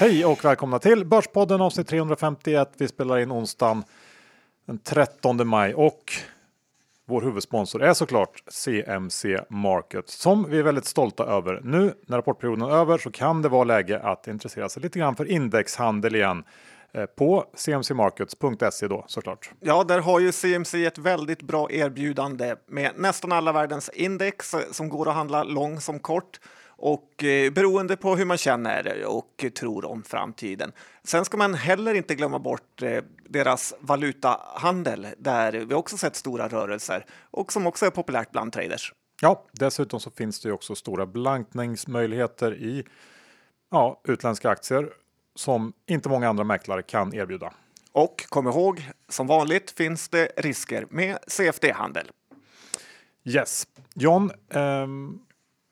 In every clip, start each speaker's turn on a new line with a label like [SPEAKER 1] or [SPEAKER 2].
[SPEAKER 1] Hej och välkomna till Börspodden avsnitt 351. Vi spelar in onsdagen den 13 maj och vår huvudsponsor är såklart CMC Market som vi är väldigt stolta över. Nu när rapportperioden är över så kan det vara läge att intressera sig lite grann för indexhandel igen eh, på cmcmarkets.se då såklart.
[SPEAKER 2] Ja, där har ju CMC ett väldigt bra erbjudande med nästan alla världens index eh, som går att handla lång som kort och eh, beroende på hur man känner och tror om framtiden. Sen ska man heller inte glömma bort eh, deras valutahandel där vi också sett stora rörelser och som också är populärt bland traders.
[SPEAKER 1] Ja, dessutom så finns det ju också stora blankningsmöjligheter i ja, utländska aktier som inte många andra mäklare kan erbjuda.
[SPEAKER 2] Och kom ihåg, som vanligt finns det risker med CFD-handel.
[SPEAKER 1] Yes, John. ehm,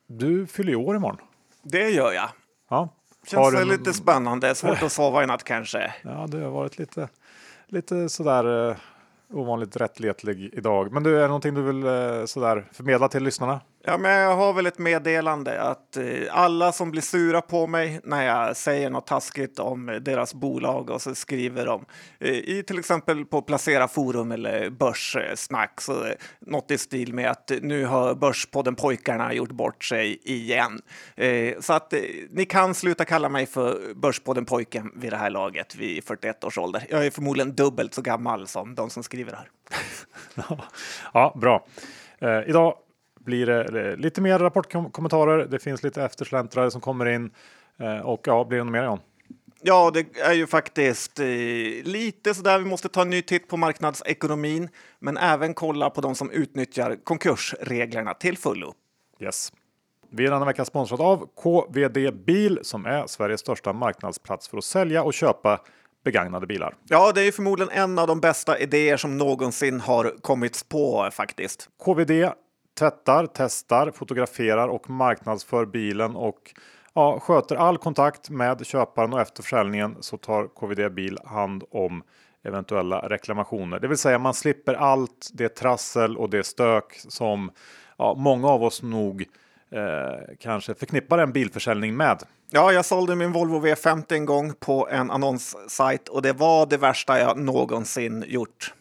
[SPEAKER 1] du fyller år imorgon.
[SPEAKER 2] Det gör jag.
[SPEAKER 1] Ja.
[SPEAKER 2] Känns
[SPEAKER 1] Har
[SPEAKER 2] det
[SPEAKER 1] du-
[SPEAKER 2] lite spännande. Svårt att sova i natt kanske.
[SPEAKER 1] Ja, det har varit lite, lite sådär eh, ovanligt rättletlig idag. Men du, är det någonting du vill eh, sådär förmedla till lyssnarna?
[SPEAKER 2] Ja, men jag har väl ett meddelande att eh, alla som blir sura på mig när jag säger något taskigt om deras bolag och så skriver de eh, i till exempel på Placera Forum eller Börssnack så eh, något i stil med att nu har Börspodden Pojkarna gjort bort sig igen. Eh, så att eh, ni kan sluta kalla mig för Börspodden Pojken vid det här laget vid 41 års ålder. Jag är förmodligen dubbelt så gammal som de som skriver här.
[SPEAKER 1] Ja, bra. Eh, idag blir det lite mer rapportkommentarer. Det finns lite eftersläntrare som kommer in. Eh, och ja, blir det något mer John?
[SPEAKER 2] Ja, det är ju faktiskt eh, lite så där vi måste ta en ny titt på marknadsekonomin, men även kolla på de som utnyttjar konkursreglerna till fullo.
[SPEAKER 1] Yes. Vi är denna vecka sponsrade av KVD Bil som är Sveriges största marknadsplats för att sälja och köpa begagnade bilar.
[SPEAKER 2] Ja, det är ju förmodligen en av de bästa idéer som någonsin har kommits på faktiskt.
[SPEAKER 1] KVD tvättar, testar, fotograferar och marknadsför bilen och ja, sköter all kontakt med köparen och efter försäljningen så tar KVD Bil hand om eventuella reklamationer. Det vill säga man slipper allt det trassel och det stök som ja, många av oss nog eh, kanske förknippar en bilförsäljning med.
[SPEAKER 2] Ja, jag sålde min Volvo V50 en gång på en annonssajt och det var det värsta jag någonsin gjort.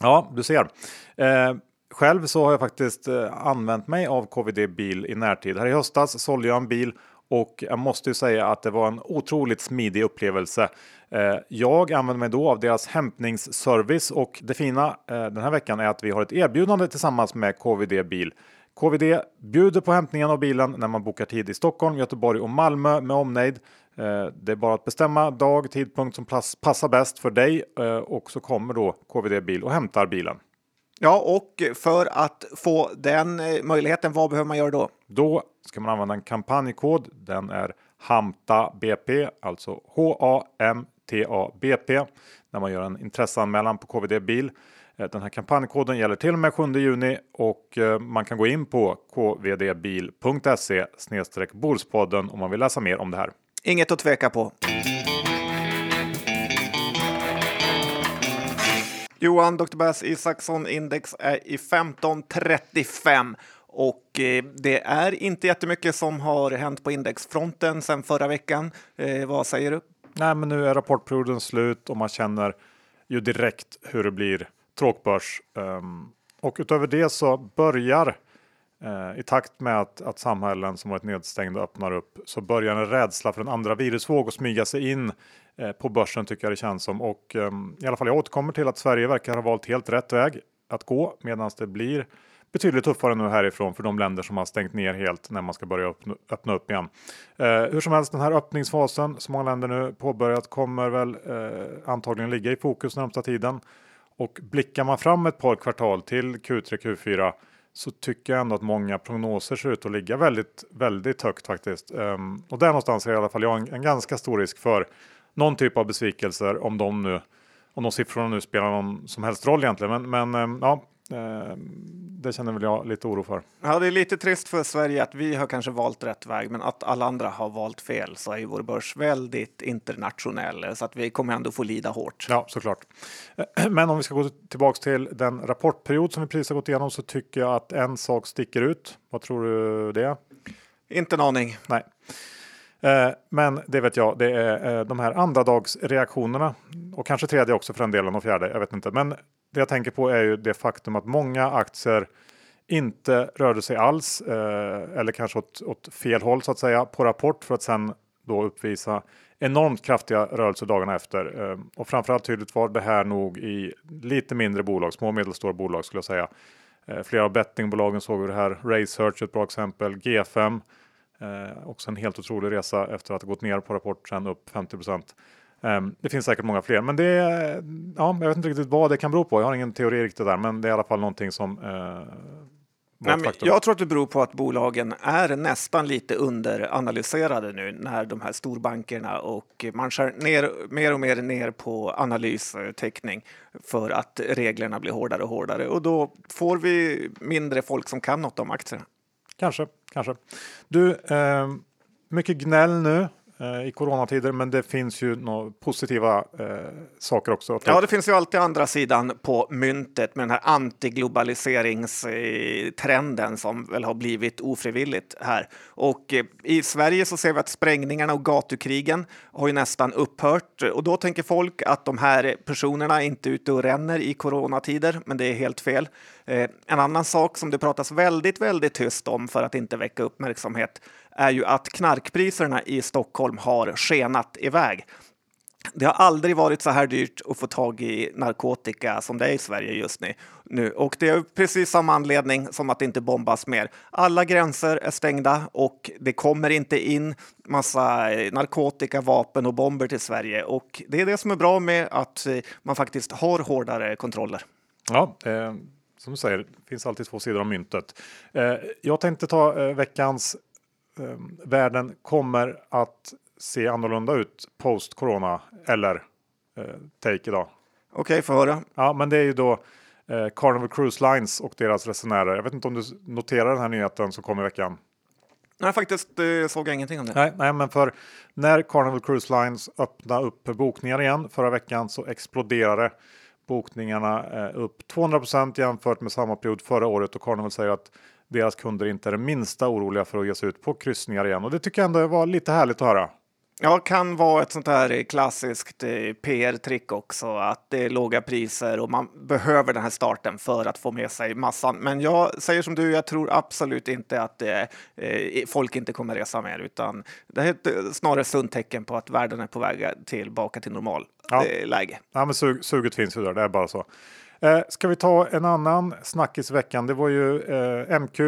[SPEAKER 1] Ja, du ser. Eh, själv så har jag faktiskt eh, använt mig av KVD bil i närtid. Här i höstas sålde jag en bil och jag måste ju säga att det var en otroligt smidig upplevelse. Eh, jag använde mig då av deras hämtningsservice och det fina eh, den här veckan är att vi har ett erbjudande tillsammans med KVD bil. KVD bjuder på hämtningen av bilen när man bokar tid i Stockholm, Göteborg och Malmö med omnejd. Det är bara att bestämma dag, tidpunkt som passar bäst för dig och så kommer då KVD bil och hämtar bilen.
[SPEAKER 2] Ja, och för att få den eh, möjligheten, vad behöver man göra då?
[SPEAKER 1] Då ska man använda en kampanjkod. Den är HAMTA-BP, alltså H-A-M-T-A-B-P, när man gör en intresseanmälan på KVD bil. Eh, Den här kampanjkoden gäller till och med 7 juni och eh, man kan gå in på kvdbil.se Bolspodden om man vill läsa mer om det här.
[SPEAKER 2] Inget att tveka på. Johan, Dr. Bass Isaksson index är i 1535 och eh, det är inte jättemycket som har hänt på indexfronten sedan förra veckan. Eh, vad säger du?
[SPEAKER 1] Nej, men nu är rapportperioden slut och man känner ju direkt hur det blir tråkbörs. Ehm, och utöver det så börjar eh, Eh, i takt med att, att samhällen som varit nedstängda öppnar upp så börjar en rädsla för en andra virusvåg att smyga sig in eh, på börsen tycker jag det känns som. Och ehm, i alla fall jag återkommer till att Sverige verkar ha valt helt rätt väg att gå medan det blir betydligt tuffare nu härifrån för de länder som har stängt ner helt när man ska börja öppna, öppna upp igen. Eh, hur som helst, den här öppningsfasen som många länder nu påbörjat kommer väl eh, antagligen ligga i fokus närmsta tiden. Och blickar man fram ett par kvartal till Q3, Q4 så tycker jag ändå att många prognoser ser ut att ligga väldigt, väldigt högt faktiskt. Um, och där någonstans är i alla fall jag en, en ganska stor risk för någon typ av besvikelser om de nu om de siffrorna nu spelar någon som helst roll egentligen. Men, men um, ja, det känner väl jag lite oro för.
[SPEAKER 2] Ja, det är lite trist för Sverige att vi har kanske valt rätt väg, men att alla andra har valt fel så är ju vår börs väldigt internationell, så att vi kommer ändå få lida hårt.
[SPEAKER 1] Ja, såklart. Men om vi ska gå tillbaks till den rapportperiod som vi precis har gått igenom så tycker jag att en sak sticker ut. Vad tror du det är?
[SPEAKER 2] Inte en aning.
[SPEAKER 1] Nej. Eh, men det vet jag, det är eh, de här andradagsreaktionerna och kanske tredje också för den delen och fjärde. Jag vet inte, men det jag tänker på är ju det faktum att många aktier inte rörde sig alls eh, eller kanske åt, åt, fel håll så att säga på rapport för att sen då uppvisa enormt kraftiga rörelser dagarna efter. Eh, och framförallt tydligt var det här nog i lite mindre bolag, små och medelstora bolag skulle jag säga. Eh, flera av bettingbolagen såg vi det här. Raysearch ett bra exempel. G5 eh, också en helt otrolig resa efter att ha gått ner på rapport sen upp 50 det finns säkert många fler, men det ja, jag vet inte riktigt vad det kan bero på. Jag har ingen teori riktigt där, men det är i alla fall någonting som uh,
[SPEAKER 2] Nej, jag tror att det beror på att bolagen är nästan lite underanalyserade nu när de här storbankerna och man skär ner, mer och mer ner på analystäckning för att reglerna blir hårdare och hårdare och då får vi mindre folk som kan något om aktierna.
[SPEAKER 1] Kanske, kanske. Du, eh, mycket gnäll nu Eh, Eh, i coronatider, men det finns ju några positiva eh, saker också.
[SPEAKER 2] Ja, det finns ju alltid andra sidan på myntet med den här antiglobaliseringstrenden som väl har blivit ofrivilligt här. Och eh, i Sverige så ser vi att sprängningarna och gatukrigen har ju nästan upphört och då tänker folk att de här personerna inte är ute och ränner i coronatider, men det är helt fel. Eh, en annan sak som det pratas väldigt, väldigt tyst om för att inte väcka uppmärksamhet är ju att knarkpriserna i Stockholm har skenat iväg. Det har aldrig varit så här dyrt att få tag i narkotika som det är i Sverige just nu. Och det är precis samma anledning som att det inte bombas mer. Alla gränser är stängda och det kommer inte in massa eh, narkotika, vapen och bomber till Sverige. Och det är det som är bra med att eh, man faktiskt har hårdare kontroller.
[SPEAKER 1] Ja, eh, som du säger, det finns alltid två sidor av myntet. Eh, jag tänkte ta eh, veckans världen kommer att se annorlunda ut post corona eller eh, take idag.
[SPEAKER 2] Okej, okay, få höra.
[SPEAKER 1] Ja, men det är ju då eh, Carnival Cruise Lines och deras resenärer. Jag vet inte om du noterar den här nyheten som kom i veckan?
[SPEAKER 2] Nej, faktiskt eh, såg jag ingenting om det.
[SPEAKER 1] Nej, nej, men för när Carnival Cruise Lines öppnade upp bokningar igen förra veckan så exploderade bokningarna upp 200% jämfört med samma period förra året och Carnival säger att deras kunder inte är det minsta oroliga för att ge sig ut på kryssningar igen. Och det tycker jag ändå var lite härligt att höra.
[SPEAKER 2] Ja, kan vara ett sånt här klassiskt eh, PR-trick också, att det är låga priser och man behöver den här starten för att få med sig massan. Men jag säger som du, jag tror absolut inte att det, eh, folk inte kommer resa mer, utan det är ett snarare sunt tecken på att världen är på väg tillbaka till normal ja. Eh, läge.
[SPEAKER 1] Ja, men sug, suget finns ju där, det är bara så. Eh, ska vi ta en annan snackis i veckan? Det var ju eh, MQ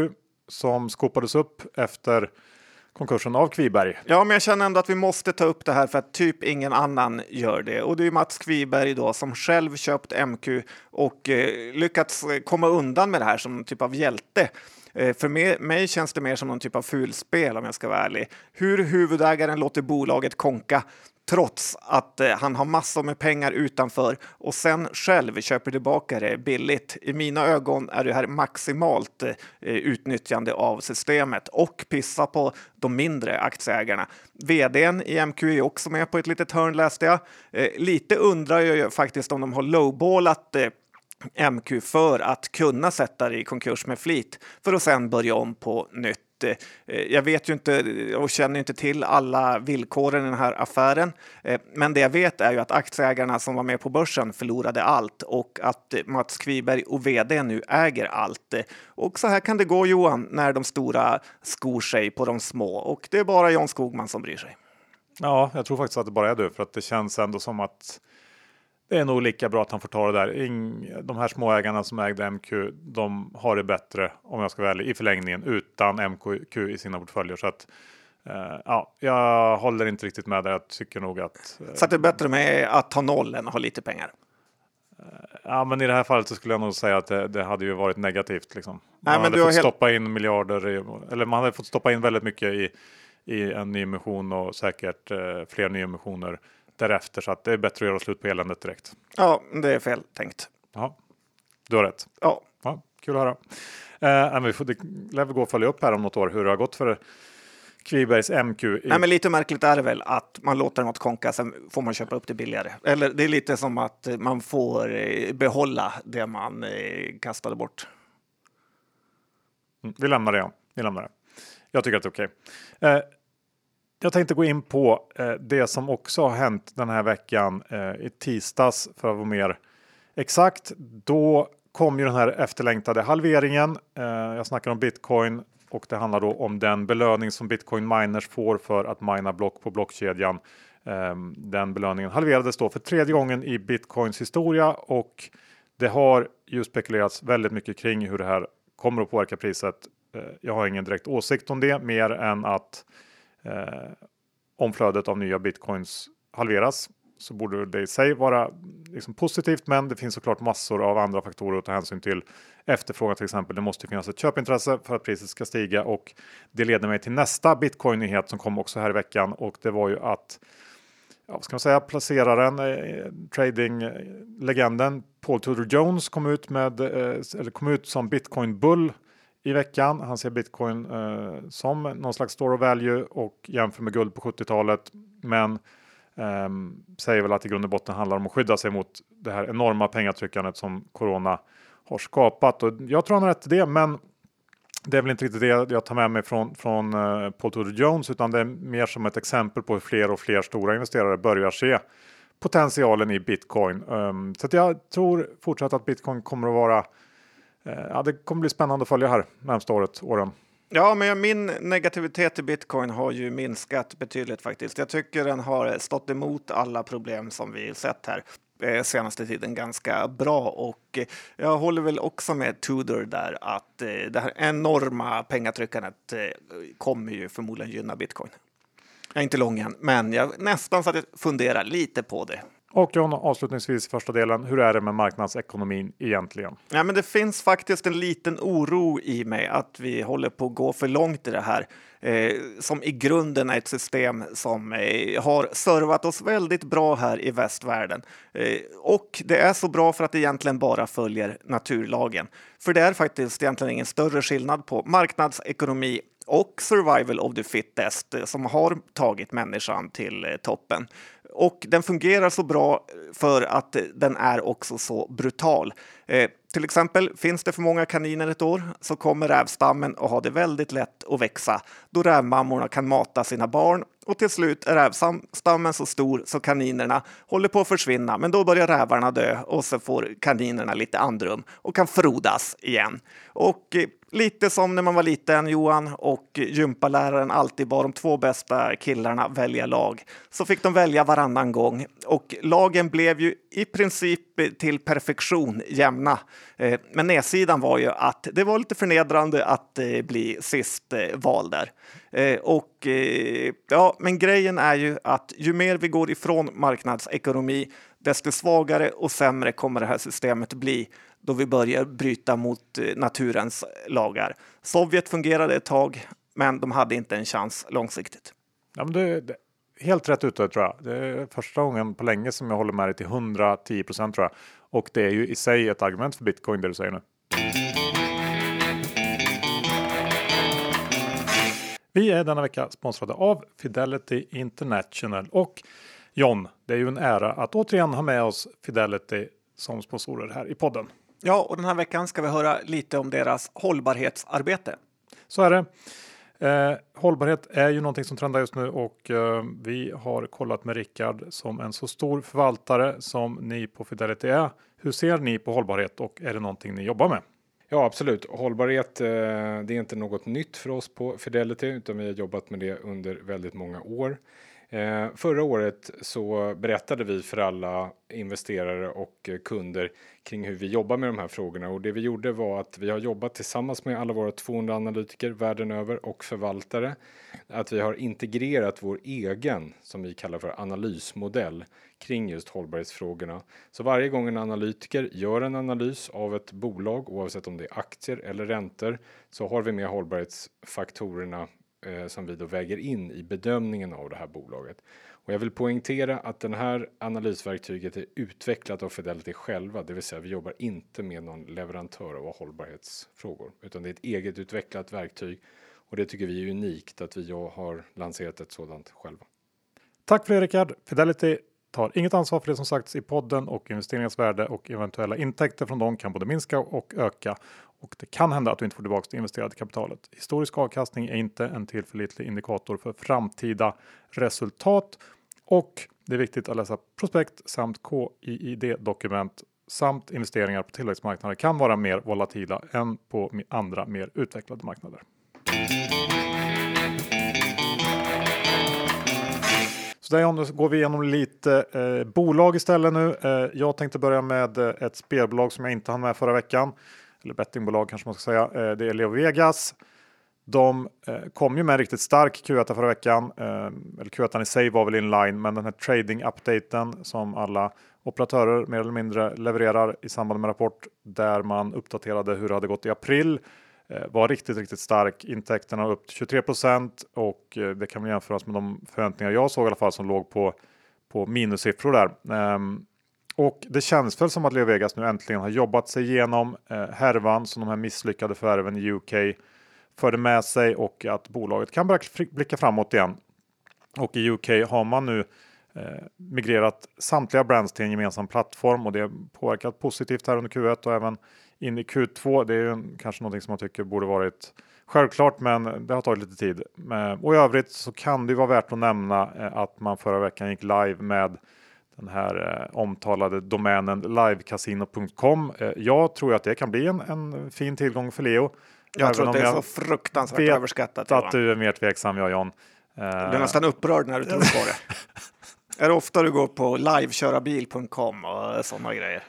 [SPEAKER 1] som skopades upp efter konkursen av Kviberg.
[SPEAKER 2] Ja, men jag känner ändå att vi måste ta upp det här för att typ ingen annan gör det. Och det är Mats Kviberg då som själv köpt MQ och eh, lyckats komma undan med det här som typ av hjälte. Eh, för mig, mig, känns det mer som någon typ av fulspel om jag ska vara ärlig. Hur huvudägaren låter bolaget konka trots att eh, han har massor med pengar utanför och sen själv köper tillbaka det billigt. I mina ögon är det här maximalt eh, utnyttjande av systemet och pissa på de mindre aktieägarna. Vdn i MQ är också med på ett litet hörn läste jag. Eh, lite undrar jag faktiskt om de har lowballat MQ för att kunna sätta det i konkurs med flit för att sen börja om på nytt Eh, jag vet ju inte och känner inte till alla villkoren i den här affären. Eh, men det jag vet är ju att aktieägarna som var med på börsen förlorade allt och att eh, Mats Kviberg och vd nu äger allt. Eh, och så här kan det gå Johan när de stora skor sig på de små och det är bara John Skogman som bryr sig.
[SPEAKER 1] Ja, jag tror faktiskt att det bara är du för att det känns ändå som att det är nog lika bra att han får ta det där. Ing, de här småägarna som ägde MQ, de har det bättre om jag ska vara ärlig i förlängningen utan MQ i sina portföljer. Så att, uh, ja, jag håller inte riktigt med där. Jag tycker nog att.
[SPEAKER 2] Uh, så att det är bättre med att ha noll än att ha lite pengar?
[SPEAKER 1] Uh, ja, men i det här fallet så skulle jag nog säga att det, det hade ju varit negativt. Liksom. Man Nej, hade fått helt... stoppa in miljarder, i, eller man hade fått stoppa in väldigt mycket i, i en nyemission och säkert fler nyemissioner därefter så att det är bättre att göra slut på eländet direkt.
[SPEAKER 2] Ja, det är fel tänkt.
[SPEAKER 1] Ja, du har rätt.
[SPEAKER 2] Ja.
[SPEAKER 1] ja kul att höra. Eh, vi får, det lär vi gå och följa upp här om något år hur det har gått för Kvibergs MQ. I...
[SPEAKER 2] Nej, men lite märkligt är det väl att man låter något konka, sen får man köpa upp det billigare. Eller det är lite som att man får eh, behålla det man eh, kastade bort.
[SPEAKER 1] Mm, vi lämnar det, ja. Vi lämnar det. Jag tycker att det är okej. Okay. Eh, jag tänkte gå in på eh, det som också har hänt den här veckan eh, i tisdags för att vara mer exakt. Då kom ju den här efterlängtade halveringen. Eh, jag snackar om bitcoin och det handlar då om den belöning som bitcoin miners får för att mina block på blockkedjan. Ehm, den belöningen halverades då för tredje gången i bitcoins historia och det har ju spekulerats väldigt mycket kring hur det här kommer att påverka priset. Jag har ingen direkt åsikt om det mer än att eh, Eh, om flödet av nya bitcoins halveras så borde det i sig vara liksom positivt. Men det finns såklart massor av andra faktorer att ta hänsyn till. Efterfrågan till exempel. Det måste finnas ett köpintresse för att priset ska stiga och det leder mig till nästa bitcoin nyhet som kom också här i veckan och det var ju att ja, vad ska man säga, placeraren, eh, tradinglegenden Paul Tudor Jones kom ut med eh, eller kom ut som bitcoin bull i veckan. Han ser bitcoin eh, som någon slags store of value och jämför med guld på 70-talet. Men eh, säger väl att i grund och botten handlar om att skydda sig mot det här enorma pengatryckandet som corona har skapat. Och jag tror han har rätt till det, men det är väl inte riktigt det jag tar med mig från, från eh, Paul Tudor Jones, utan det är mer som ett exempel på hur fler och fler stora investerare börjar se potentialen i bitcoin. Um, så jag tror fortsatt att bitcoin kommer att vara Eh, ja, det kommer bli spännande att följa här närmsta året, åren.
[SPEAKER 2] Ja, men min negativitet till bitcoin har ju minskat betydligt faktiskt. Jag tycker den har stått emot alla problem som vi sett här eh, senaste tiden ganska bra och eh, jag håller väl också med Tudor där att det här enorma pengatryckandet kommer ju förmodligen gynna bitcoin. Jag är inte lång än, men jag nästan så att jag funderar lite på det.
[SPEAKER 1] Och John, avslutningsvis i första delen, hur är det med marknadsekonomin egentligen?
[SPEAKER 2] Ja, men det finns faktiskt en liten oro i mig att vi håller på att gå för långt i det här. Eh, som i grunden är ett system som eh, har servat oss väldigt bra här i västvärlden. Eh, och det är så bra för att det egentligen bara följer naturlagen. För det är faktiskt egentligen ingen större skillnad på marknadsekonomi och survival of the fittest eh, som har tagit människan till eh, toppen. Och den fungerar så bra eh, för att eh, den är också så brutal. Eh, till exempel, finns det för många kaniner ett år så kommer rävstammen att ha det väldigt lätt att växa då rävmammorna kan mata sina barn och till slut är rävstammen så stor så kaninerna håller på att försvinna. Men då börjar rävarna dö och så får kaninerna lite andrum och kan frodas igen. Och eh, Lite som när man var liten, Johan, och gympaläraren alltid bad de två bästa killarna välja lag. Så fick de välja varannan gång och lagen blev ju i princip till perfektion jämna. Eh, men nedsidan var ju att det var lite förnedrande att eh, bli sist eh, vald där. Och ja, men grejen är ju att ju mer vi går ifrån marknadsekonomi, desto svagare och sämre kommer det här systemet bli då vi börjar bryta mot eh, naturens lagar. Sovjet fungerade ett tag, men de hade inte en chans långsiktigt.
[SPEAKER 1] Ja, men det, det, helt rätt ute tror jag. Det är första gången på länge som jag håller med dig till 110 procent tror jag. Och det är ju i sig ett argument för bitcoin det du säger nu. Vi är denna vecka sponsrade av Fidelity International och John, det är ju en ära att återigen ha med oss Fidelity som sponsorer här i podden.
[SPEAKER 2] Ja, och den här veckan ska vi höra lite om deras hållbarhetsarbete.
[SPEAKER 1] Så är det. Eh, hållbarhet är ju någonting som trendar just nu och eh, vi har kollat med Rickard som en så stor förvaltare som ni på Fidelity är. Hur ser ni på hållbarhet och är det någonting ni jobbar med?
[SPEAKER 3] Ja, absolut. Hållbarhet, eh, det är inte något nytt för oss på Fidelity, utan vi har jobbat med det under väldigt många år. Eh, förra året så berättade vi för alla investerare och kunder kring hur vi jobbar med de här frågorna och det vi gjorde var att vi har jobbat tillsammans med alla våra 200 analytiker världen över och förvaltare. Att vi har integrerat vår egen, som vi kallar för analysmodell kring just hållbarhetsfrågorna. Så varje gång en analytiker gör en analys av ett bolag, oavsett om det är aktier eller räntor, så har vi med hållbarhetsfaktorerna eh, som vi då väger in i bedömningen av det här bolaget. Och jag vill poängtera att den här analysverktyget är utvecklat av Fidelity själva, det vill säga vi jobbar inte med någon leverantör av hållbarhetsfrågor, utan det är ett eget utvecklat verktyg och det tycker vi är unikt att vi har lanserat ett sådant själva.
[SPEAKER 1] Tack för det Rickard. Fidelity tar inget ansvar för det som sagts i podden och investeringens värde och eventuella intäkter från dem kan både minska och öka och det kan hända att du inte får tillbaka det investerade kapitalet. Historisk avkastning är inte en tillförlitlig indikator för framtida resultat och det är viktigt att läsa prospekt samt KIID-dokument samt investeringar på tillväxtmarknader kan vara mer volatila än på andra mer utvecklade marknader. Så där går vi igenom lite eh, bolag istället nu. Eh, jag tänkte börja med eh, ett spelbolag som jag inte hann med förra veckan. Eller bettingbolag kanske man ska säga. Eh, det är Leo Vegas. De eh, kom ju med en riktigt stark Q1 förra veckan. Eh, eller Q1 i sig var väl inline, men den här trading-updaten som alla operatörer mer eller mindre levererar i samband med rapport där man uppdaterade hur det hade gått i april Eh, var riktigt, riktigt stark. Intäkterna upp till 23 och eh, det kan väl jämföras med de förväntningar jag såg i alla fall som låg på, på minussiffror där. Ehm, och det känns väl som att Leo Vegas nu äntligen har jobbat sig igenom eh, härvan som de här misslyckade förvärven i UK förde med sig och att bolaget kan börja blicka framåt igen. Och i UK har man nu eh, migrerat samtliga brands till en gemensam plattform och det har påverkat positivt här under Q1 och även in i Q2. Det är ju kanske någonting som man tycker borde varit självklart, men det har tagit lite tid. Eh, och i övrigt så kan det vara värt att nämna eh, att man förra veckan gick live med den här eh, omtalade domänen livecasino.com. Eh, jag tror att det kan bli en, en fin tillgång för Leo.
[SPEAKER 2] Jag tror att det är så fruktansvärt vet överskattat.
[SPEAKER 1] att du är mer tveksam, jag John.
[SPEAKER 2] Du är nästan upprörd när du tror på det. är det ofta du går på livekörabil.com och sådana grejer?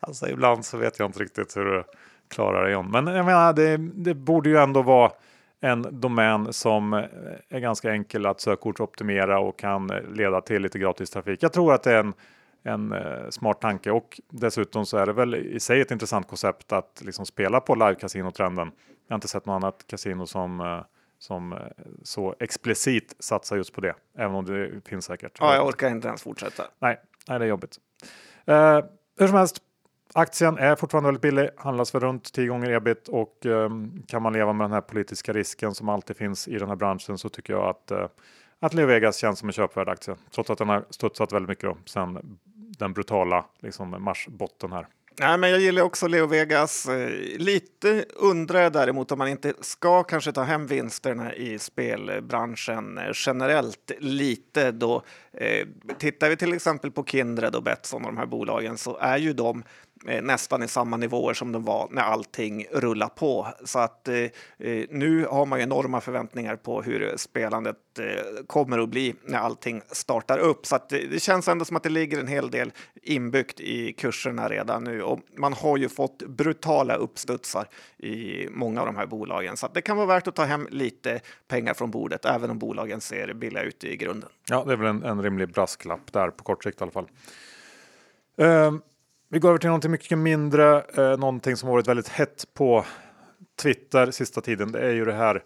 [SPEAKER 1] Alltså ibland så vet jag inte riktigt hur du klarar det John. Men jag menar, det, det borde ju ändå vara en domän som är ganska enkel att sökordsoptimera och kan leda till lite gratis trafik. Jag tror att det är en, en uh, smart tanke och dessutom så är det väl i sig ett intressant koncept att liksom spela på live-casino-trenden. Jag har inte sett något annat kasino som som så explicit satsar just på det, även om det finns säkert.
[SPEAKER 2] Ja, jag orkar inte ens fortsätta.
[SPEAKER 1] Nej, nej det är jobbigt. hur som helst, Aktien är fortfarande väldigt billig, handlas för runt 10 gånger ebit och ehm, kan man leva med den här politiska risken som alltid finns i den här branschen så tycker jag att, eh, att Leo Vegas känns som en köpvärd aktie. Trots att den har studsat väldigt mycket då, sen den brutala liksom, marsbotten här.
[SPEAKER 2] Nej, men jag gillar också Leo Vegas. Eh, lite undrar jag däremot om man inte ska kanske ta hem vinsterna i spelbranschen eh, generellt lite då. Eh, tittar vi till exempel på Kindred och Betsson och de här bolagen så är ju de Eh, nästan i samma nivåer som de var när allting rullar på. Så att eh, eh, nu har man ju enorma förväntningar på hur spelandet eh, kommer att bli när allting startar upp. Så att eh, det, känns ändå som att det ligger en hel del inbyggt i kurserna redan nu och man har ju fått brutala uppstudsar i många av de här bolagen. Så att det kan vara värt att ta hem lite pengar från bordet, även om bolagen ser billiga ut i grunden.
[SPEAKER 1] Ja, det är väl en, en rimlig brasklapp där på kort sikt i alla fall. Um. Vi går över till någonting mycket mindre, eh, någonting som varit väldigt hett på Twitter sista tiden. Det är ju det här,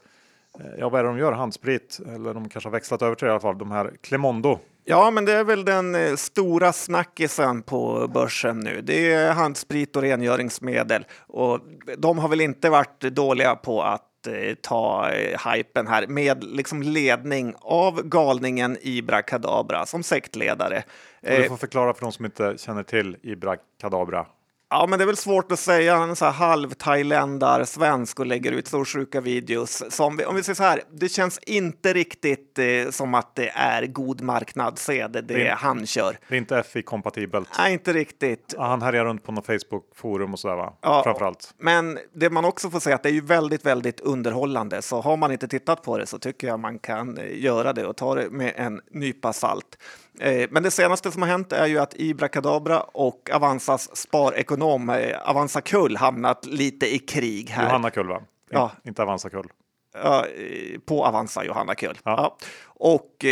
[SPEAKER 1] eh, ja vad är det de gör, handsprit, eller de kanske har växlat över till det i alla fall, de här Clemondo.
[SPEAKER 2] Ja, men det är väl den eh, stora snackisen på börsen nu. Det är handsprit och rengöringsmedel och de har väl inte varit dåliga på att eh, ta eh, hypen här med liksom ledning av galningen Ibra Kadabra som sektledare.
[SPEAKER 1] Och du får förklara för de som inte känner till Ibra Kadabra.
[SPEAKER 2] Ja, men det är väl svårt att säga. Han är så här halv thailändar, svensk och lägger ut storsjuka videos. Som, om vi säger så här, det känns inte riktigt eh, som att det är god marknadssed, det, det han kör.
[SPEAKER 1] Det är inte FI-kompatibelt?
[SPEAKER 2] Nej, inte riktigt.
[SPEAKER 1] Ja, han härjar runt på något Facebook-forum och sådär va? Ja, Framförallt.
[SPEAKER 2] Men det man också får säga att det är ju väldigt, väldigt underhållande. Så har man inte tittat på det så tycker jag man kan eh, göra det och ta det med en nypa salt. Eh, men det senaste som har hänt är ju att Ibra Kadabra och Avanzas sparekonom eh, Avanza Kull hamnat lite i krig här.
[SPEAKER 1] Johanna Kull va? Ja. Inte Avanza Kull.
[SPEAKER 2] Ja, eh, på Avanza Johanna Kull. Ja. ja. Och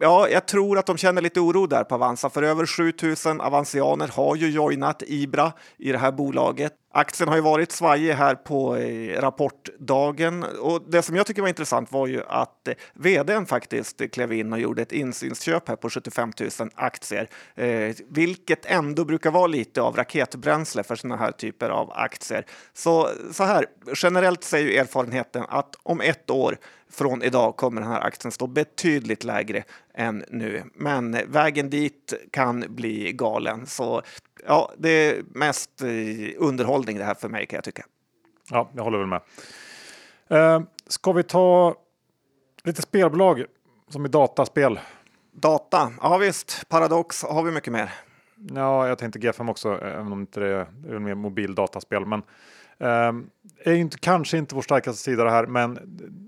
[SPEAKER 2] Ja, jag tror att de känner lite oro där på Avanza, för över 7000 avansianer har ju joinat Ibra i det här bolaget. Aktien har ju varit svajig här på eh, rapportdagen och det som jag tycker var intressant var ju att eh, vdn faktiskt klev in och gjorde ett insynsköp här på 75 000 aktier, eh, vilket ändå brukar vara lite av raketbränsle för sådana här typer av aktier. Så så här, generellt säger ju erfarenheten att om ett år från idag kommer den här aktien stå betydligt lägre än nu. Men vägen dit kan bli galen. Så ja, det är mest eh, underhållning det här för mig kan jag tycka.
[SPEAKER 1] Ja, jag håller väl med. Eh, ska vi ta lite spelbolag som i dataspel?
[SPEAKER 2] Data, ja visst. Paradox har vi mycket mer.
[SPEAKER 1] Ja, jag tänkte G5 också, även om inte det är, det är mer mobil dataspel. Men Ehm, är inte, kanske inte vår starkaste sida det här, men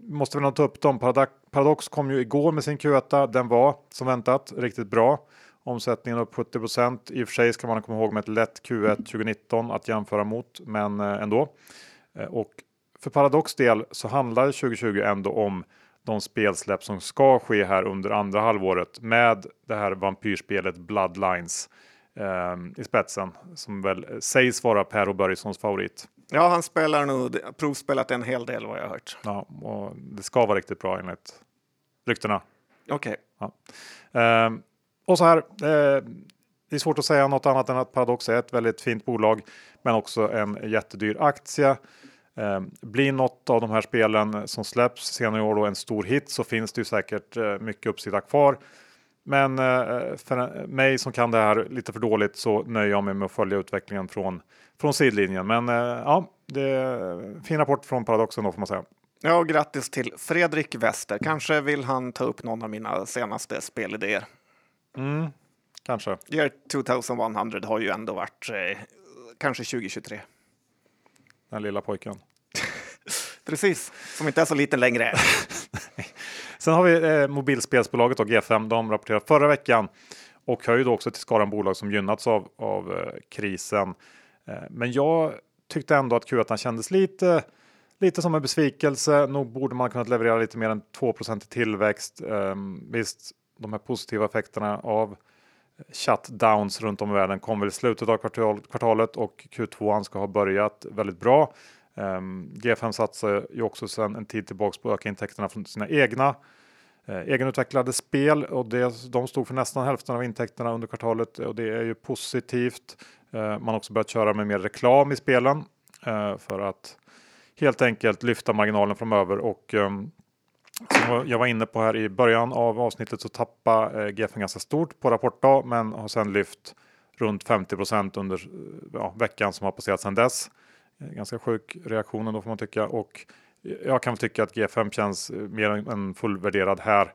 [SPEAKER 1] måste väl ta upp dem. Paradox, Paradox kom ju igår med sin Q1. Den var som väntat riktigt bra. Omsättningen upp 70 procent. I och för sig ska man komma ihåg med ett lätt Q1 2019 att jämföra mot, men eh, ändå. Eh, och för Paradox del så handlar 2020 ändå om de spelsläpp som ska ske här under andra halvåret med det här vampyrspelet Bloodlines eh, i spetsen som väl eh, sägs vara Per Börjessons favorit.
[SPEAKER 2] Ja, han spelar nog provspelat en hel del vad jag har hört.
[SPEAKER 1] Ja, och det ska vara riktigt bra enligt ryktena.
[SPEAKER 2] Okej.
[SPEAKER 1] Okay. Ja. Eh, och så här. Eh, det är svårt att säga något annat än att Paradox är ett väldigt fint bolag, men också en jättedyr aktie. Eh, blir något av de här spelen som släpps senare i år då en stor hit så finns det ju säkert eh, mycket uppsida kvar. Men eh, för mig som kan det här lite för dåligt så nöjer jag mig med att följa utvecklingen från, från sidlinjen. Men eh, ja, det är fin rapport från Paradoxen då får man säga.
[SPEAKER 2] Ja, grattis till Fredrik Wester. Kanske vill han ta upp någon av mina senaste spelidéer.
[SPEAKER 1] Mm, kanske.
[SPEAKER 2] Year 2100 har ju ändå varit eh, kanske 2023.
[SPEAKER 1] Den lilla pojken.
[SPEAKER 2] Precis, som inte är så liten längre.
[SPEAKER 1] Sen har vi eh, mobilspelsbolaget och G5. De rapporterade förra veckan och hör ju då också till skaran bolag som gynnats av, av eh, krisen. Eh, men jag tyckte ändå att Q1 kändes lite, lite som en besvikelse. Nog borde man kunnat leverera lite mer än 2 i tillväxt. Ehm, visst, de här positiva effekterna av shutdowns runt om i världen kom väl i slutet av kvartalet och Q2 ska ha börjat väldigt bra. Ehm, G5 satsar ju också sedan en tid tillbaks på att öka intäkterna från sina egna Eh, egenutvecklade spel och det, de stod för nästan hälften av intäkterna under kvartalet och det är ju positivt. Eh, man har också börjat köra med mer reklam i spelen eh, för att helt enkelt lyfta marginalen framöver och ehm, som jag var inne på här i början av avsnittet så tappade GF GFN ganska stort på rapportdag men har sedan lyft runt 50% under ja, veckan som har passerat sedan dess. Ganska sjuk reaktion då får man tycka och jag kan tycka att G5 känns eh, mer än fullvärderad här.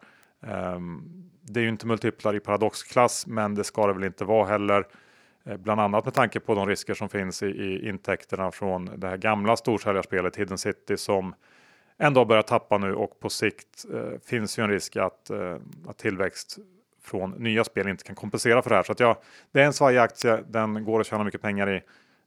[SPEAKER 1] Ehm, det är ju inte multiplar i paradoxklass, men det ska det väl inte vara heller. Eh, bland annat med tanke på de risker som finns i, i intäkterna från det här gamla storsäljarspelet Hidden City som ändå börjar tappa nu och på sikt eh, finns ju en risk att, eh, att tillväxt från nya spel inte kan kompensera för det här. Så att ja, det är en svajig aktie. Den går att tjäna mycket pengar i.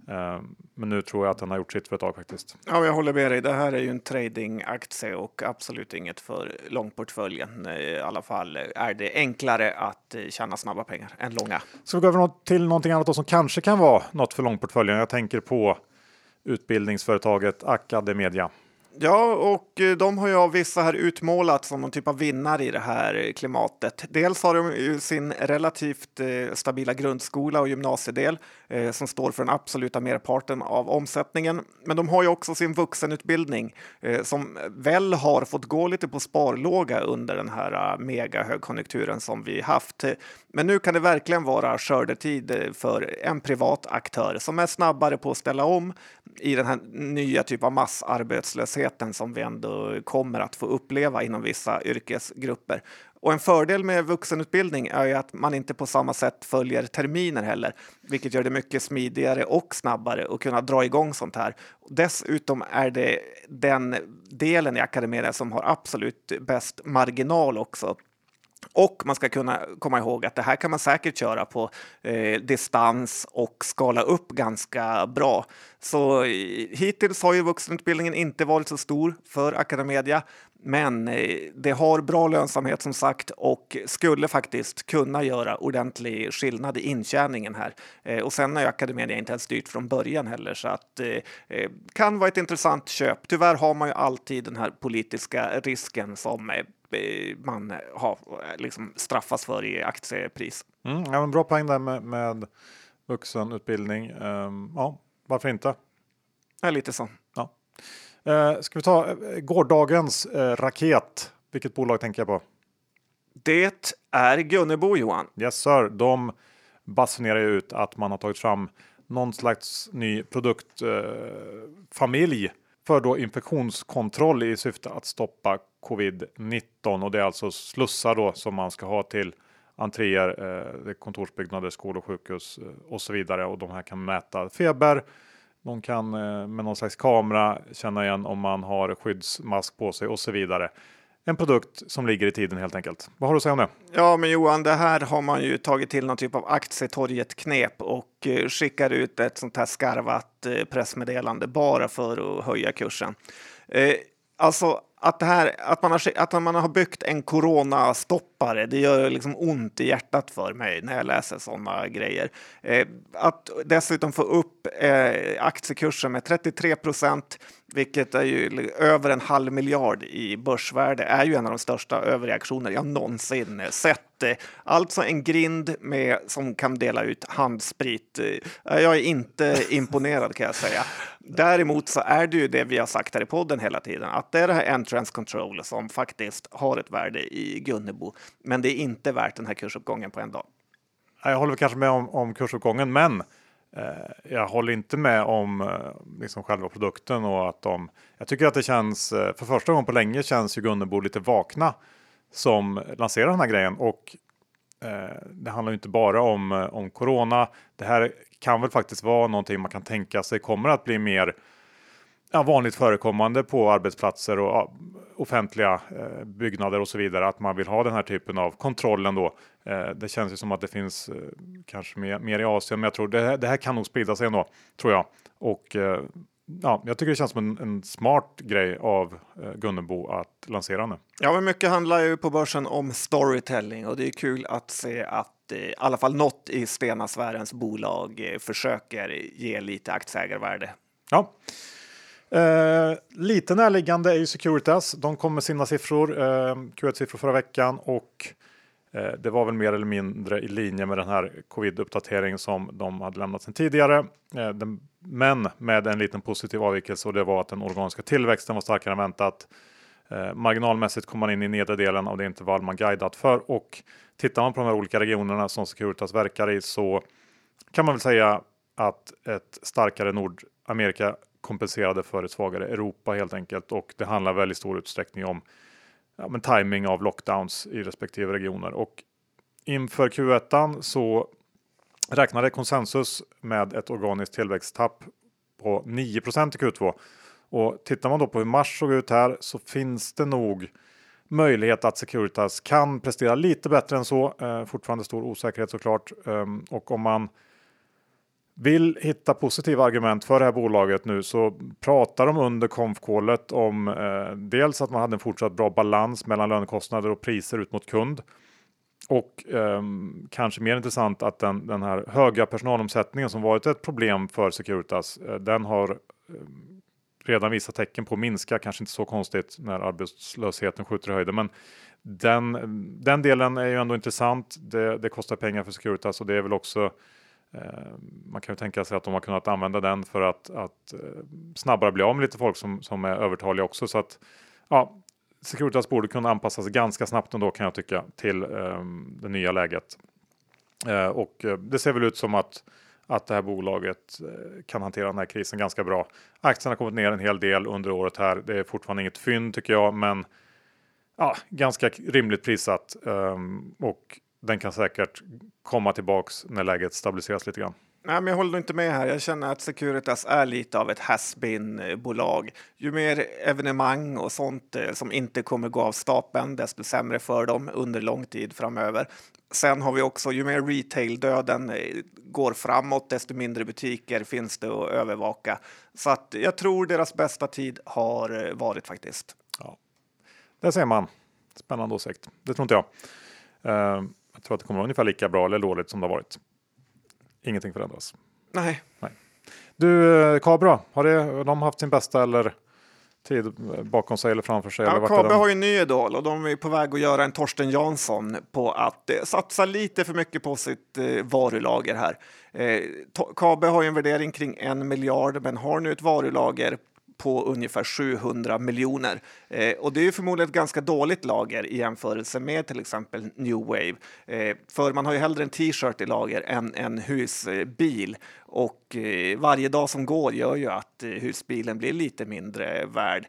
[SPEAKER 1] Eh, men nu tror jag att den har gjort sitt för ett tag faktiskt.
[SPEAKER 2] Ja, jag håller med dig. Det här är ju en tradingaktie och absolut inget för långportföljen. I alla fall är det enklare att eh, tjäna snabba pengar än långa.
[SPEAKER 1] Så vi går över till någonting annat som kanske kan vara något för långportföljen. Jag tänker på utbildningsföretaget Academedia.
[SPEAKER 2] Ja, och eh, de har ju av vissa här utmålat som någon typ av vinnare i det här klimatet. Dels har de ju sin relativt eh, stabila grundskola och gymnasiedel eh, som står för den absoluta merparten av omsättningen. Men de har ju också sin vuxenutbildning som väl har fått gå lite på sparlåga under den här mega högkonjunkturen som vi haft. Men nu kan det verkligen vara skördetid för en privat aktör som är snabbare på att ställa om i den här nya typen av massarbetslösheten som vi ändå kommer att få uppleva inom vissa yrkesgrupper. Och en fördel med vuxenutbildning är ju att man inte på samma sätt följer terminer heller, vilket gör det mycket smidigare och snabbare att kunna dra igång sånt här. Dessutom är det den delen i akademin som har absolut bäst marginal också och man ska kunna komma ihåg att det här kan man säkert köra på eh, distans och skala upp ganska bra. Så eh, hittills har ju vuxenutbildningen inte varit så stor för Academedia, men eh, det har bra lönsamhet som sagt och skulle faktiskt kunna göra ordentlig skillnad i intjäningen här. Eh, och sen är Academedia inte ens dyrt från början heller så att det eh, kan vara ett intressant köp. Tyvärr har man ju alltid den här politiska risken som eh, man har, liksom straffas för i aktiepris.
[SPEAKER 1] Mm, ja, men bra poäng där med, med vuxenutbildning. Um, ja, varför inte?
[SPEAKER 2] Ja, lite så.
[SPEAKER 1] Ja. Uh, ska vi ta uh, gårdagens uh, raket? Vilket bolag tänker jag på?
[SPEAKER 2] Det är Gunnebo Johan.
[SPEAKER 1] Yes sir. De basunerar ut att man har tagit fram någon slags ny produktfamilj för då infektionskontroll i syfte att stoppa covid-19 och det är alltså slussar då som man ska ha till entréer, eh, kontorsbyggnader, skolor, sjukhus eh, och så vidare och de här kan mäta feber. De kan eh, med någon slags kamera känna igen om man har skyddsmask på sig och så vidare en produkt som ligger i tiden helt enkelt. Vad har du att säga om det?
[SPEAKER 2] Ja, men Johan, det här har man ju tagit till någon typ av aktietorget-knep och eh, skickar ut ett sånt här skarvat eh, pressmeddelande bara för att höja kursen. Eh, alltså, att, det här, att, man har, att man har byggt en coronastoppare, det gör liksom ont i hjärtat för mig när jag läser sådana grejer. Eh, att dessutom få upp eh, aktiekursen med 33 procent, vilket är ju över en halv miljard i börsvärde, är ju en av de största överreaktioner jag någonsin sett. Alltså en grind med, som kan dela ut handsprit. Eh, jag är inte imponerad kan jag säga. Däremot så är det ju det vi har sagt här i podden hela tiden, att det är det här entrance control som faktiskt har ett värde i Gunnebo. Men det är inte värt den här kursuppgången på en dag.
[SPEAKER 1] Jag håller kanske med om, om kursuppgången, men eh, Eh, jag håller inte med om eh, liksom själva produkten och att de. Jag tycker att det känns eh, för första gången på länge känns ju Gunnebo lite vakna som lanserar den här grejen och eh, det handlar ju inte bara om, om corona. Det här kan väl faktiskt vara någonting man kan tänka sig kommer att bli mer ja, vanligt förekommande på arbetsplatser och offentliga eh, byggnader och så vidare. Att man vill ha den här typen av kontroll ändå. Eh, det känns ju som att det finns eh, kanske mer, mer, i Asien, men jag tror det, det här kan nog sprida sig ändå, tror jag. Och ja, jag tycker det känns som en, en smart grej av eh, Gunnebo att lansera nu.
[SPEAKER 2] Ja, men mycket handlar ju på börsen om storytelling och det är kul att se att i alla fall något i Stena-sfärens bolag eh, försöker ge lite aktieägarvärde.
[SPEAKER 1] Ja. Eh, lite närliggande är ju Securitas. De kom med sina siffror, eh, Q1-siffror förra veckan och eh, det var väl mer eller mindre i linje med den här covid-uppdatering som de hade lämnat sedan tidigare. Eh, den, men med en liten positiv avvikelse och det var att den organiska tillväxten var starkare än väntat. Eh, marginalmässigt kom man in i nedre delen av det intervall man guidat för och tittar man på de här olika regionerna som Securitas verkar i så kan man väl säga att ett starkare Nordamerika kompenserade för ett svagare Europa helt enkelt. Och det handlar väl i stor utsträckning om ja, men timing av lockdowns i respektive regioner. Och inför Q1 så räknade konsensus med ett organiskt tillväxttapp på 9% i Q2. Och tittar man då på hur mars såg ut här så finns det nog möjlighet att Securitas kan prestera lite bättre än så. Eh, fortfarande stor osäkerhet såklart. Um, och om man vill hitta positiva argument för det här bolaget nu så pratar de under konfkålet om eh, dels att man hade en fortsatt bra balans mellan lönekostnader och priser ut mot kund. Och eh, kanske mer intressant att den, den här höga personalomsättningen som varit ett problem för Securitas, eh, den har eh, redan visat tecken på att minska, kanske inte så konstigt när arbetslösheten skjuter i höjden. Men den, den delen är ju ändå intressant. Det, det kostar pengar för Securitas och det är väl också Eh, Eh, man kan ju tänka sig att de har kunnat använda den för att, att eh, snabbare bli av med lite folk som, som är övertaliga också. Så att ja, Securitas borde kunna anpassa sig ganska snabbt ändå kan jag tycka till um, det nya läget. Uh, och uh, det ser väl ut som att, att det här bolaget uh, kan hantera den här krisen ganska bra. Aktien har kommit ner en hel del under året här. Det är fortfarande inget fynd tycker jag, men ganska rimligt prissatt. Um, och den kan säkert komma tillbaks när läget stabiliseras lite grann.
[SPEAKER 2] Nej, men jag håller inte med här. Jag känner att Securitas är lite av ett has bolag Ju mer evenemang och sånt eh, som inte kommer gå av stapeln, desto sämre för dem under lång tid framöver. Sen har vi också, ju mer retail-döden eh, går framåt, desto mindre butiker finns det att övervaka. Så att jag tror deras bästa tid har eh, varit faktiskt.
[SPEAKER 1] Ja, det ser man. Spännande åsikt. Det tror inte jag. Uh, jag tror att det kommer vara ungefär lika bra eller dåligt som det har varit. Ingenting förändras.
[SPEAKER 2] Nej.
[SPEAKER 1] Nej. Du, eh, Kabra, har, det, de haft sin bästa eller tid bakom sig eller framför sig?
[SPEAKER 2] Ja,
[SPEAKER 1] eller
[SPEAKER 2] Kabe har ju en ny idol och de är på väg att göra en Torsten Jansson på att eh, satsa lite för mycket på sitt eh, varulager här. Eh, Kabe har ju en värdering kring en miljard men har nu ett varulager på ungefär 700 miljoner. Eh, och det är förmodligen ett ganska dåligt lager i jämförelse med till exempel New Wave. Eh, för man har ju hellre en t-shirt i lager än en husbil och eh, varje dag som går gör ju att eh, husbilen blir lite mindre värd.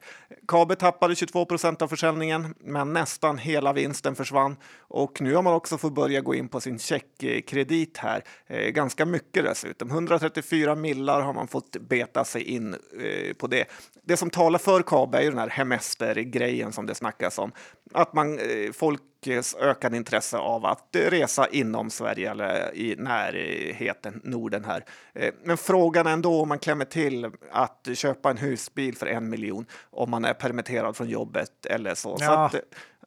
[SPEAKER 2] Kabe tappade 22 procent av försäljningen, men nästan hela vinsten försvann och nu har man också fått börja gå in på sin checkkredit här. Eh, ganska mycket dessutom. 134 millar har man fått beta sig in eh, på det. Det som talar för Kabe är ju den här hemester-grejen som det snackas om. Att man, eh, ökade intresse av att resa inom Sverige eller i närheten Norden här. Eh, men frågan är ändå om man klämmer till att köpa en husbil för en miljon om man är permitterad från jobbet eller så.
[SPEAKER 1] Ja.
[SPEAKER 2] så att, eh,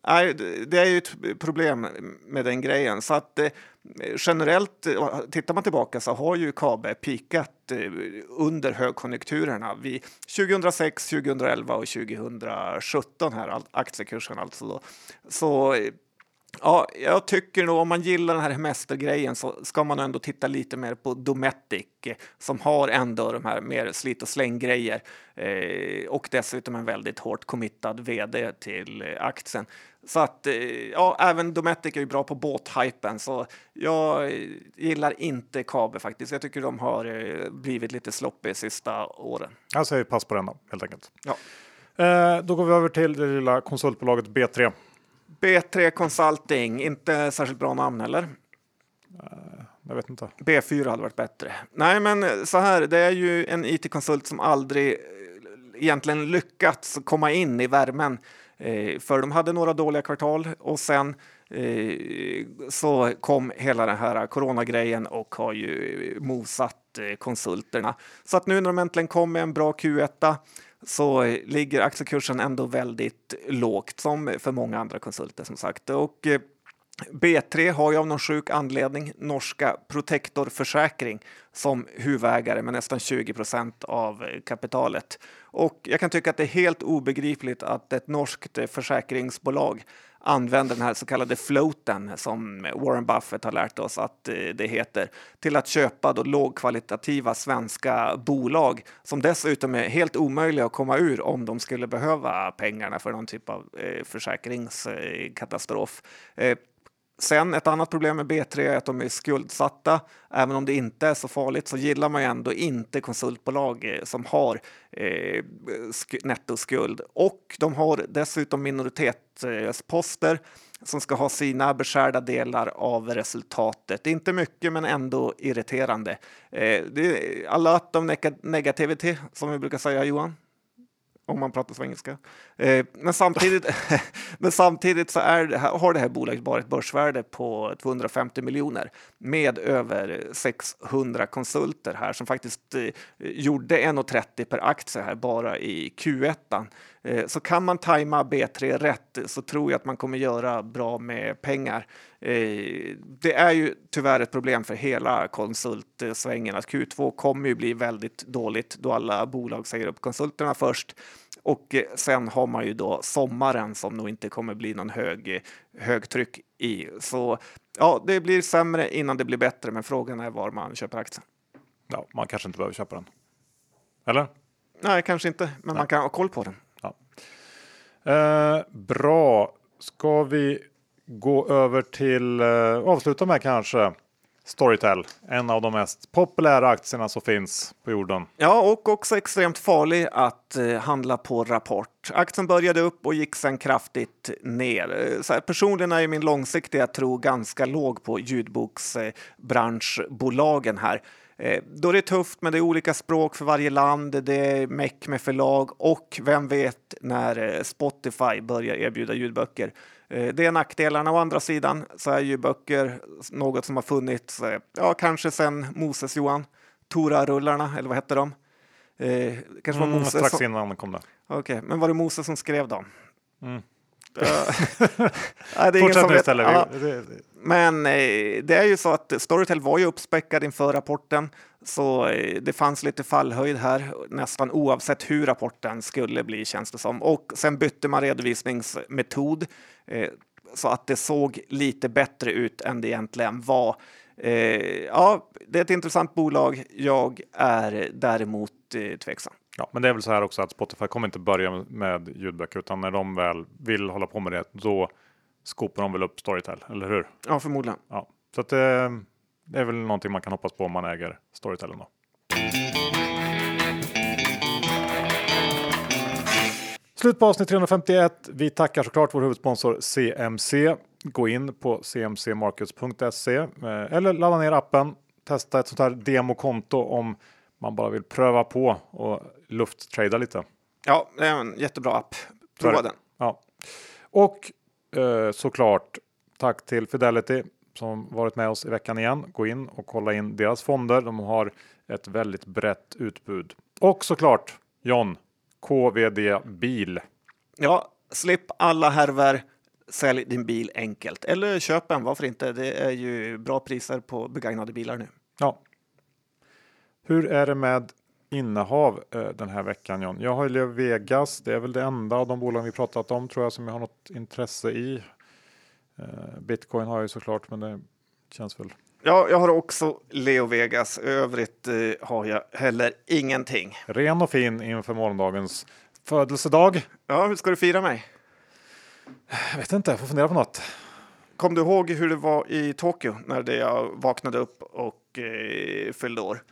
[SPEAKER 2] Nej, det är ju ett problem med den grejen. Så att eh, generellt, tittar man tillbaka så har ju Kabe pikat eh, under högkonjunkturerna vid 2006, 2011 och 2017 här, aktiekursen alltså. Då. Så Ja, jag tycker nog om man gillar den här hemestergrejen så ska man ändå titta lite mer på Dometic eh, som har ändå de här mer slit och släng-grejer eh, och dessutom en väldigt hårt committad vd till eh, aktien. Så att eh, ja, även Dometic är ju bra på båthypen så jag eh, gillar inte Kabe faktiskt. Jag tycker de har eh, blivit lite sloppy sista åren.
[SPEAKER 1] Jag säger pass på den då, helt enkelt.
[SPEAKER 2] Ja.
[SPEAKER 1] Då går vi över till det lilla konsultbolaget B3.
[SPEAKER 2] B3 Consulting, inte särskilt bra namn heller.
[SPEAKER 1] Jag vet inte.
[SPEAKER 2] B4 hade varit bättre. Nej, men så här, det är ju en IT-konsult som aldrig eh, egentligen lyckats komma in i värmen. Eh, för de hade några dåliga kvartal och sen eh, så kom hela den här coronagrejen och har ju mosat eh, konsulterna. Så att nu när de äntligen kom med en bra Q1 så ligger aktiekursen ändå väldigt lågt som för många andra konsulter som sagt. Och eh, B3 har ju av någon sjuk anledning norska Protector Försäkring som huvudägare med nästan 20 procent av eh, kapitalet. Och jag kan tycka att det är helt obegripligt att ett norskt eh, försäkringsbolag använder den här så kallade floaten som Warren Buffett har lärt oss att eh, det heter till att köpa då lågkvalitativa svenska bolag som dessutom är helt omöjliga att komma ur om de skulle behöva pengarna för någon typ av eh, försäkringskatastrof. Eh, Sen ett annat problem med B3 är att de är skuldsatta. Även om det inte är så farligt så gillar man ju ändå inte konsultbolag eh, som har eh, nettoskuld. Och de har dessutom minoritetsposter som ska ha sina beskärda delar av resultatet. Inte mycket, men ändå irriterande. Eh, det är a lot of negativity, som vi brukar säga, Johan om man pratar svengelska. Eh, men, samtidigt, men samtidigt så är det, här- har det här bolaget bara ett börsvärde på 250 miljoner med över 600 konsulter här som faktiskt eh, gjorde 1,30 per aktie här bara i Q1. Eh, så kan man tajma B3 rätt så tror jag att man kommer göra bra med pengar. Eh, det är ju tyvärr ett problem för hela konsultsvängen att Q2 kommer ju bli väldigt dåligt då alla bolag säger upp konsulterna först. Och eh, sen har man ju då sommaren som nog inte kommer bli någon hög, högtryck i. Så ja, det blir sämre innan det blir bättre, men frågan är var man köper aktien.
[SPEAKER 1] Ja, man kanske inte behöver köpa den. Eller?
[SPEAKER 2] Nej, kanske inte, men man kan ha koll på den.
[SPEAKER 1] Eh, bra. Ska vi gå över till eh, avsluta med kanske Storytel, en av de mest populära aktierna som finns på jorden.
[SPEAKER 2] Ja, och också extremt farlig att eh, handla på rapport. Aktien började upp och gick sen kraftigt ner. Eh, så här, personligen är min långsiktiga tro ganska låg på ljudboksbranschbolagen här. Eh, då det är tufft, men det är olika språk för varje land, det är meck med förlag och vem vet när eh, Spotify börjar erbjuda ljudböcker. Eh, Det är nackdelarna. Å andra sidan så är ju böcker något som har funnits, ja, kanske sedan Moses Johan, Tora-rullarna, eller vad hette de? Eh, kanske var
[SPEAKER 1] Mm,
[SPEAKER 2] Moses
[SPEAKER 1] strax
[SPEAKER 2] som,
[SPEAKER 1] innan kom det.
[SPEAKER 2] Okej, men var det Moses som skrev dem?
[SPEAKER 1] Mm.
[SPEAKER 2] Det är
[SPEAKER 1] Fortsätt nu istället.
[SPEAKER 2] Ja. Men eh, det är ju så att Storytel var ju uppspäckad inför rapporten, så eh, det fanns lite fallhöjd här nästan oavsett hur rapporten skulle bli känns det som. Och sen bytte man redovisningsmetod eh, så att det såg lite bättre ut än det egentligen var. Ja, det är ett intressant bolag. Jag är däremot eh, tveksam.
[SPEAKER 1] Ja, men det är väl så här också att Spotify kommer inte börja med- ljudböcker utan när de väl vill hålla på med det då skopar de väl upp Storytel, eller hur?
[SPEAKER 2] Ja, förmodligen.
[SPEAKER 1] Ja, så att det, det är väl någonting man kan hoppas på om man äger Storytel ändå. Slut på avsnitt 351. Vi tackar såklart vår huvudsponsor CMC. Gå in på cmcmarkets.se eh, eller ladda ner appen. Testa ett sånt här demokonto om man bara vill pröva på och lufttrada lite.
[SPEAKER 2] Ja, det är en jättebra app. Prova den.
[SPEAKER 1] Ja. Och eh, såklart tack till Fidelity som varit med oss i veckan igen. Gå in och kolla in deras fonder. De har ett väldigt brett utbud. Och såklart John, KVD Bil.
[SPEAKER 2] Ja, slipp alla härver. Sälj din bil enkelt. Eller köp en, varför inte? Det är ju bra priser på begagnade bilar nu.
[SPEAKER 1] Ja. Hur är det med innehav eh, den här veckan John? Jag har ju Vegas. Det är väl det enda av de bolag vi pratat om tror jag som jag har något intresse i. Eh, Bitcoin har jag ju såklart, men det känns väl.
[SPEAKER 2] Ja, jag har också Leo Vegas. Övrigt eh, har jag heller ingenting.
[SPEAKER 1] Ren och fin inför morgondagens födelsedag.
[SPEAKER 2] Ja, hur ska du fira mig?
[SPEAKER 1] Jag vet inte, jag får fundera på något.
[SPEAKER 2] Kom du ihåg hur det var i Tokyo när det jag vaknade upp och eh, fyllde år?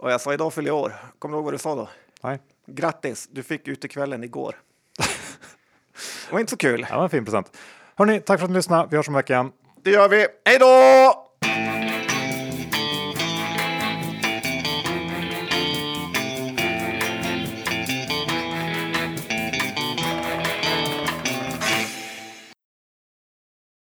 [SPEAKER 2] Och jag sa idag fyller jag år. Kommer du ihåg vad du sa då?
[SPEAKER 1] Nej.
[SPEAKER 2] Grattis, du fick utekvällen igår. det var inte så kul.
[SPEAKER 1] Ja, en fin present. Hörni, tack för att ni lyssnade. Vi hörs om en vecka igen.
[SPEAKER 2] Det gör vi. Hej då!